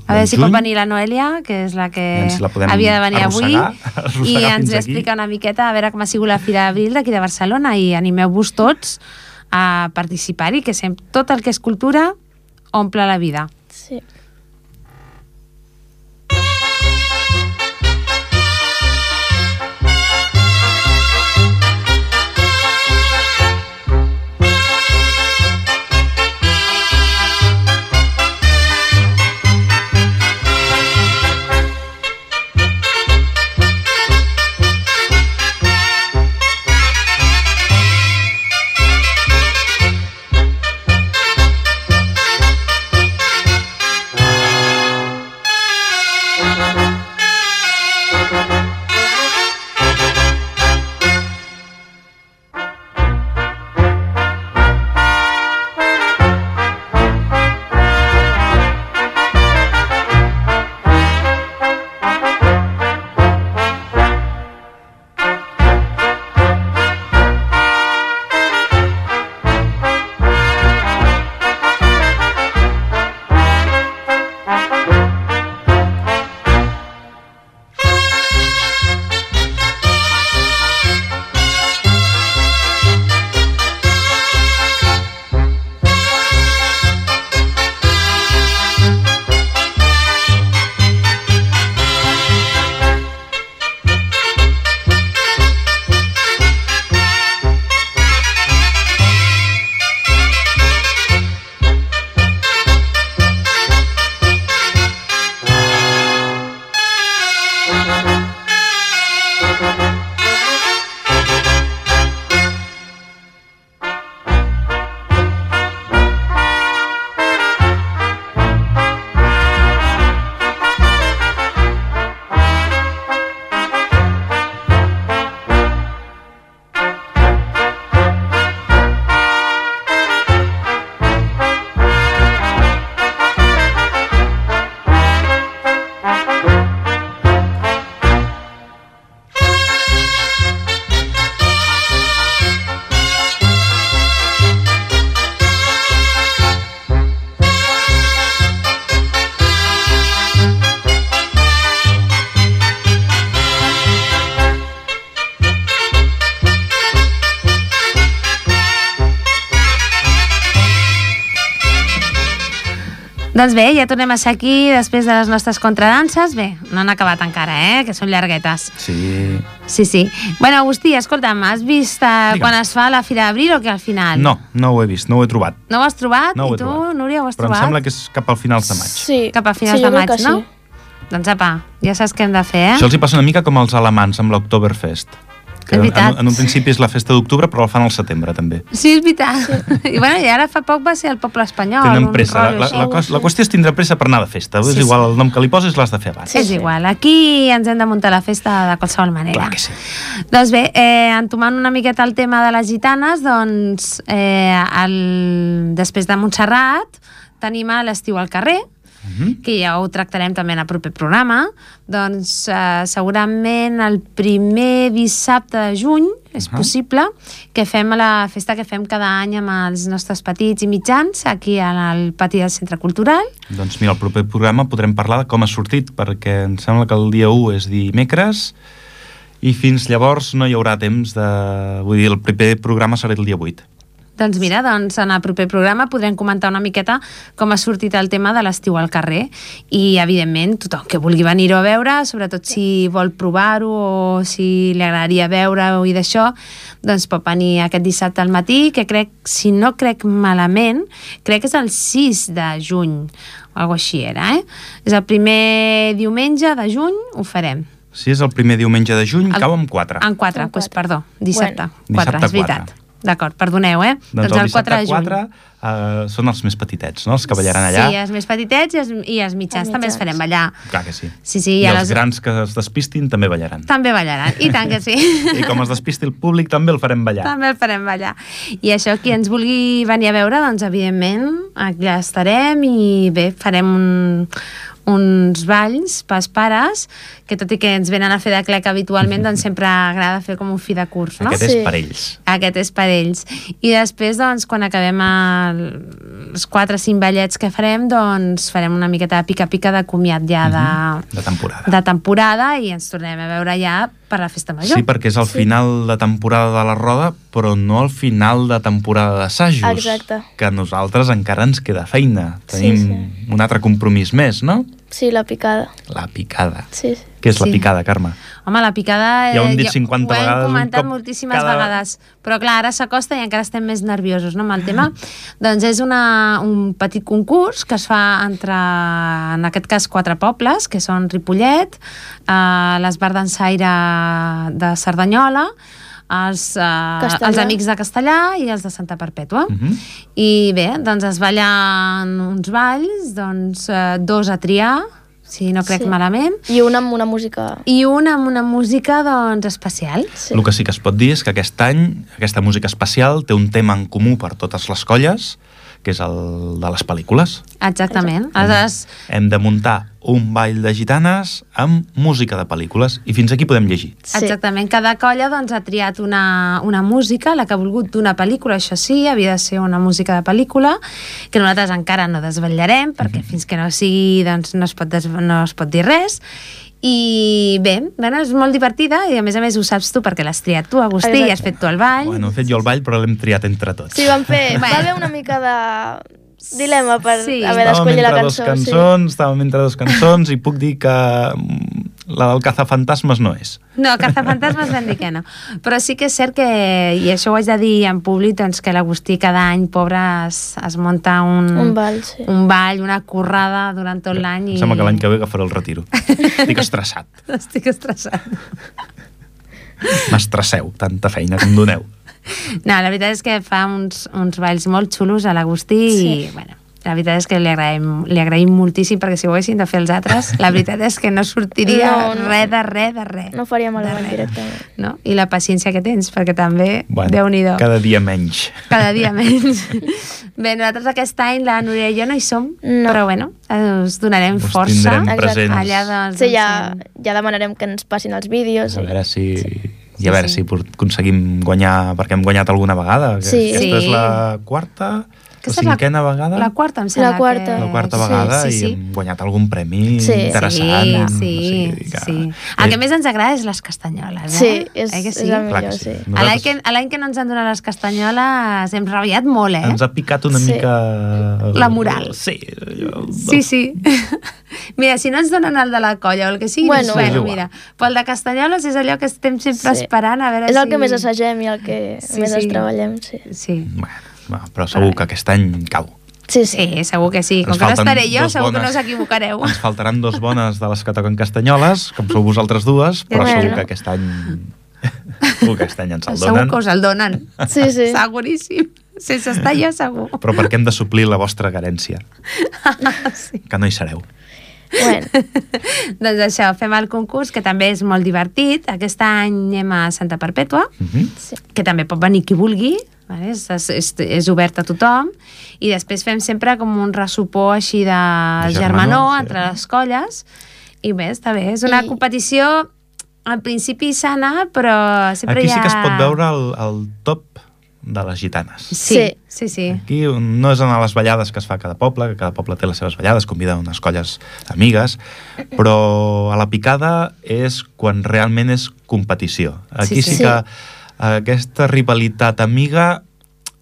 A veure si pot venir la Noelia, que és la que la havia de venir avui, i ens aquí. explica una miqueta a veure com ha sigut la Fira d'Abril d'aquí de Barcelona i animeu-vos tots a participar-hi, que sempre, tot el que és cultura omple la vida. Doncs bé, ja tornem a ser aquí després de les nostres contradanses. Bé, no han acabat encara, eh? Que són llarguetes. Sí. Sí, sí. Bueno, Agustí, escolta'm, has vist eh, Digue'm. quan es fa la Fira d'Abril o que al final? No, no ho he vist, no ho he trobat. No ho has trobat? No ho he I tu, trobat. Núria, ho has Però em trobat? sembla que és cap al finals de maig. Sí. Cap a finals sí, de maig, no? Sí. Doncs apa, ja saps què hem de fer, eh? Això els hi passa una mica com als alemans amb l'Oktoberfest. Que en, en un principi és la festa d'octubre, però el fan al setembre, també. Sí, és veritat. I, bueno, I ara fa poc va ser el poble espanyol. Tenen pressa. La, rotllo la, la, cos- la qüestió és tindre pressa per anar de festa. Sí, és sí. igual el nom que li poses, l'has de fer abans. Sí, És igual, aquí ens hem de muntar la festa de qualsevol manera. Clar que sí. Doncs bé, eh, entomant una miqueta el tema de les gitanes, doncs eh, el, després de Montserrat tenim a l'estiu al carrer, Mhm. que ja ho tractarem també en el proper programa, doncs eh, segurament el primer dissabte de juny és Ahà. possible que fem la festa que fem cada any amb els nostres petits i mitjans aquí al pati del Centre Cultural. Doncs mira, al proper programa podrem parlar de com ha sortit, perquè em sembla que el dia 1 és dimecres i fins llavors no hi haurà temps de... Vull dir, el proper programa serà el dia 8. Doncs mira, doncs en el proper programa podrem comentar una miqueta com ha sortit el tema de l'estiu al carrer i, evidentment, tothom que vulgui venir-ho a veure, sobretot si vol provar-ho o si li agradaria veure-ho i d'això, doncs pot venir aquest dissabte al matí, que crec, si no crec malament, crec que és el 6 de juny, o alguna així era, eh? És el primer diumenge de juny, ho farem. Si és el primer diumenge de juny, El- cau amb 4. En 4, En doncs quatre. perdó, dissabte. Bueno. 4, Dissabte és veritat. quatre. D'acord, perdoneu, eh? Doncs el el 4 dissabte de juny. 4 uh, són els més petitets, no? Els que ballaran allà. Sí, els més petitets i els, i els mitjans Els també els mitjans. farem ballar. Clar que sí. Sí, sí, I a els les- grans que es despistin també ballaran. També ballaran, i tant que sí. I com es despisti el públic també el farem ballar. També el farem ballar. I això, qui ens vulgui venir a veure, doncs, evidentment, allà estarem i bé, farem un, uns balls pels pares, que tot i que ens venen a fer de clec habitualment, doncs sempre agrada fer com un fi de curs, no? Aquest és per ells. Aquest és per ells. I després, doncs, quan acabem el, els 4 o 5 ballets que farem, doncs farem una miqueta de pica-pica de comiat ja de, De temporada. de temporada i ens tornem a veure ja per la festa major. Sí, perquè és el Sí. final de temporada de la roda, però no el final de temporada d'assajos. Exacte. Que a nosaltres encara ens queda feina. Sí, Tenim sí. un altre compromís més, no? Sí, la picada. La picada. Sí, sí. Què és la Sí. picada, Carme? Home, la picada... Ja ho hem eh, dit 50 ho vegades, hem un comentat moltíssimes cada- vegades, però clar, ara s'acosta i encara estem més nerviosos no, amb el tema. doncs és una, un petit concurs que es fa entre, en aquest cas, quatre pobles, que són Ripollet, eh, l'Esbar d'Ensaire de Cerdanyola, els, eh, els amics de Castellà i els de Santa Perpètua. Mhm. I bé, doncs es ballen uns balls, doncs eh, dos a triar, si no crec Sí. malament, I una amb una música... i una amb una música doncs, especial. Sí. El que sí que es pot dir és que aquest any aquesta música especial té un tema en comú per totes les colles, que és el de les pel·lícules. Exactament. Aleshores, Hem de muntar un ball de gitanes amb música de pel·lícules i fins aquí podem llegir. Sí. exactament, cada colla doncs, ha triat una, una música, la que ha volgut d'una pel·lícula, això sí, havia de ser una música de pel·lícula, que nosaltres encara no desvetllarem, perquè fins que no sigui, doncs, no es pot, des, no es pot dir res, i bé, bueno, és molt divertida i a més a més ho saps tu perquè l'has triat tu, Agustí, Exacte. i has fet tu el ball. Bueno, he fet jo el ball, però l'hem triat entre tots. Sí, vam fer... Bueno. Va haver una mica de dilema per Sí. haver d'escollir la entre dos cançó. cançons, estàvem entre dos cançons i puc dir que mm, la del cazafantasmes no és. No, Cazafantasmes vam dir que no. Però sí que és cert que, i això ho haig de dir en públic, doncs que l'Agustí cada any, pobre, es, es munta un, Sí. Un ball, sí. un ball, una currada durant tot l'any. Em I... sembla que l'any que ve agafaré el retiro. Estic estressat. Estic estressat. M'estresseu, tanta feina que em doneu. No, la veritat és que fa uns, uns balls molt xulos a l'Agustí Sí. i, bueno, la veritat és que li agraïm, li agraïm moltíssim perquè si ho haguessin de fer els altres, la veritat és que no sortiria No, no. res de res de res. No ball res. directament. No? I la paciència que tens, perquè també, Bueno, Déu-n'hi-do. cada dia menys. Cada dia menys. Bé, nosaltres aquest any, la Núria i jo no hi som, No. però bueno, us donarem Us força. tindrem Exacte. presents. Allà doncs, Sí, ja, ja demanarem que ens passin els vídeos. A veure si... Sí, I a veure sí. si aconseguim guanyar, perquè hem guanyat alguna vegada. Sí. Aquesta Sí. és la quarta... Aquesta la és cinquena vegada? La quarta, em sembla. La quarta. Que... La quarta Sí, vegada sí, i sí. hem guanyat algun premi Sí. interessant. Sí, sí, o sigui que- sí. El que més ens agrada és les castanyoles, eh? Sí, és, Eh que és sí? Clar que millor, sí. sí. A l'any Nosaltres- que, que no ens han donat les castanyoles hem rabiat molt, eh? Ens ha picat una Sí. mica... La moral. Sí. Jo, Sí, sí. mira, si no ens donen el de la colla o el que sigui, Bueno. doncs, Sí, és bueno, mira. Però el de Castanyoles és allò que estem sempre Sí. esperant a veure És si... el que més assagem i el que Sí, més sí. es treballem, sí. Sí. Bueno, va, però segur que aquest any cau. Sí, sí. Segur que sí. Com Ens que no estaré jo, segur que no bones. us equivocareu. Ens faltaran dos bones de les que toquen castanyoles, com sou vosaltres dues, però Bueno. segur que aquest any... segur que aquest any ens el Segur donen. que us el donen. Sí, sí. Seguríssim. Sense estar jo, segur. Però perquè hem de suplir la vostra carència, sí. que no hi sereu. Bueno, Doncs això, fem el concurs, que també és molt divertit. Aquest any anem a Santa Perpètua, Uh -huh. sí. que també pot venir qui vulgui, vale? és, és, és obert a tothom, i després fem sempre com un ressupor així de, De germanor, germanor, sí. entre les colles, i bé, està bé. És una I- competició, al principi sana, però sempre Aquí hi ha... sí que es pot veure el, el top de les gitanes. Sí, sí, sí. Aquí no és anar a les ballades que es fa a cada poble, que cada poble té les seves ballades, convida unes colles amigues, però a la picada és quan realment és competició. Aquí Sí, sí, sí. que aquesta rivalitat amiga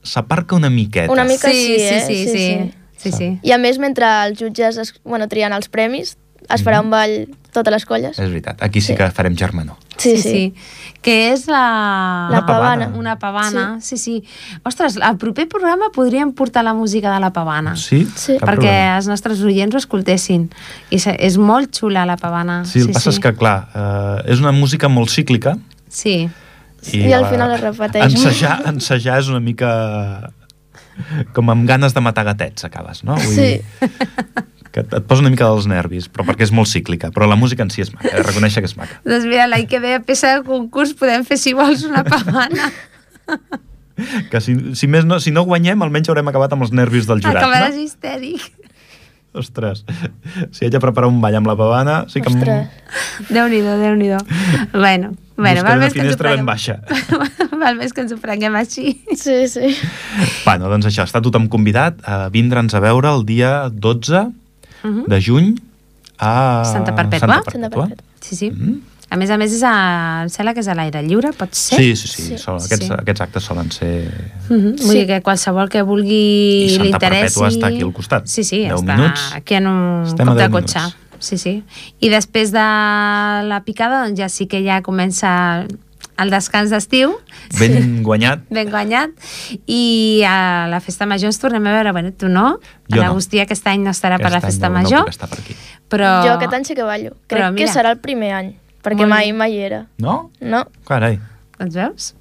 s'aparca una miqueta. Una mica sí, sí, eh? sí, sí, Sí, sí, sí. sí, sí. I a més, mentre els jutges es, bueno, trien els premis, es farà un ball totes les colles. És veritat, aquí sí, Sí. que farem germanor. Sí, sí. Que és la... La pavana. Una pavana, sí. sí, sí. Ostres, al proper programa podríem portar la música de la pavana. Sí? Sí. Perquè problema. els nostres oients ho escoltessin. I és molt xula la pavana. Sí, el que passa és que, clar, eh, és una música molt cíclica, Sí, I al eh, final es repeteix. Ensejar, ensejar és una mica com amb ganes de matar gatets, acabes, no? Vull Sí. dir, que et et posa una mica dels nervis, però perquè és molt cíclica. Però la música en si és maca, de reconèixer que és maca. doncs mira, l'any que ve a peça del concurs podem fer, si vols, una pavana. Que si, si, més no, si no guanyem, almenys haurem acabat amb els nervis del jurat, Acabaràs no? histèric. Ostres, si haig de preparar un ball amb la pavana, sí que Ostres. Déu-n'hi-do, Déu-n'hi-do. Bueno, bueno val més que ens ho finestra ben prenguem. baixa. val més que ens ho prenguem així. Sí, sí. Bueno, doncs això, està tothom convidat a vindre'ns a veure el dia 12 Mhm. de juny a Santa Perpètua. Santa Santa Perpètua. Perpètua. Sí, sí. Mm. A més a més, és a... em sembla que és a l'aire lliure, pot ser? Sí, sí, sí. Sí. Sol, aquests, Sí. aquests actes solen ser... Mm -hmm. Vull Sí. dir que qualsevol que vulgui I Santa l'interessi... Perpètua està aquí al costat. Sí, sí, 10 està minuts. aquí en un Estem cop de 10 cotxe. minuts. Sí, sí. I després de la picada, doncs ja sí que ja comença el descans d'estiu, Ben guanyat. ben guanyat, i a la festa major ens tornem a veure. Bueno, tu no, Jo no. l'Agustí aquest any no estarà per la Aquest festa no, major, No per aquí. però... Jo aquest any sí que ballo. Crec Però mira. que serà el primer any, perquè Molt mai, mai era. No? No? Carai. Doncs veus?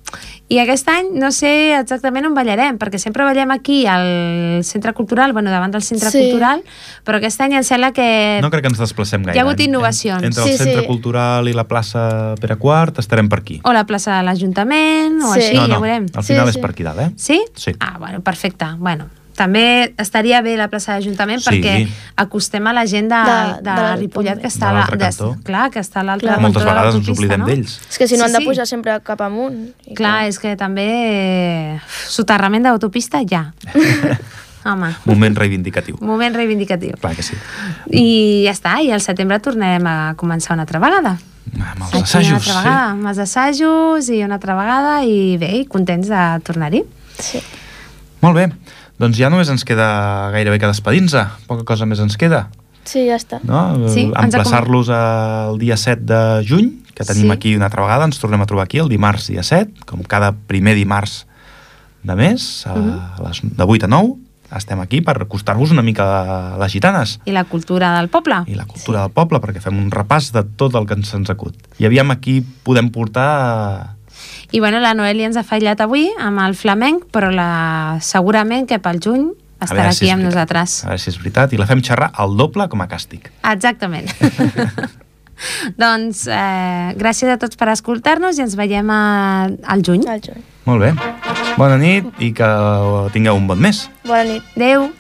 I aquest any no sé exactament on ballarem, perquè sempre ballem aquí al centre cultural, bueno, davant del centre Sí. cultural, però aquest any em sembla que... No crec que ens desplacem gaire. Hi ha hagut En- innovacions. Entre Sí, el centre sí. cultural i la plaça Pere IV estarem per aquí. O la plaça de l'Ajuntament, o Sí. així, no, ja no, veurem. al Sí, final és sí. per aquí dalt, eh? Sí? Sí. Ah, bueno, perfecte. Bueno, també estaria bé la plaça de l'Ajuntament Sí. perquè acostem a la gent de, De- de, de la- Ripollet que de està a l'altre la, cantó. clar, que està a l'altre Clar. cantó Moltes de vegades ens oblidem no? d'ells. És que si no Sí, han de sí. pujar sempre cap amunt. I Clar, és que també soterrament d'autopista ja. Home, Moment reivindicatiu. moment reivindicatiu. Clar que sí. I ja està, i al setembre tornarem a començar una altra vegada. Amb els Aquí una assajos, altra vegada, amb els assajos i una altra vegada i bé, i contents de tornar-hi. Sí. sí. Molt bé. Doncs ja només ens queda gairebé que despedir-nos. Poca cosa més ens queda. sí, ja està. No? Sí, ens Emplaçar-los al dia 7 de juny, que tenim Sí. aquí una altra vegada. Ens tornem a trobar aquí el dimarts dia 7, com cada primer dimarts de mes, a Mhm. les, de 8 a 9. Estem aquí per acostar-vos una mica a les gitanes I la cultura del poble. i la cultura del poble, perquè fem un repàs de tot el que ens ens acut. I aviam aquí podem portar... I bueno, la Noelia ens ha fallat avui amb el flamenc, però la... segurament que pel juny estarà si aquí és amb veritat. nosaltres. A veure si és veritat. I la fem xerrar al doble com a càstig. Exactament. doncs eh, gràcies a tots per escoltar-nos i ens veiem a, al juny. Al juny. Molt bé. Bona nit i que tingueu un bon mes. Bona nit. Adéu!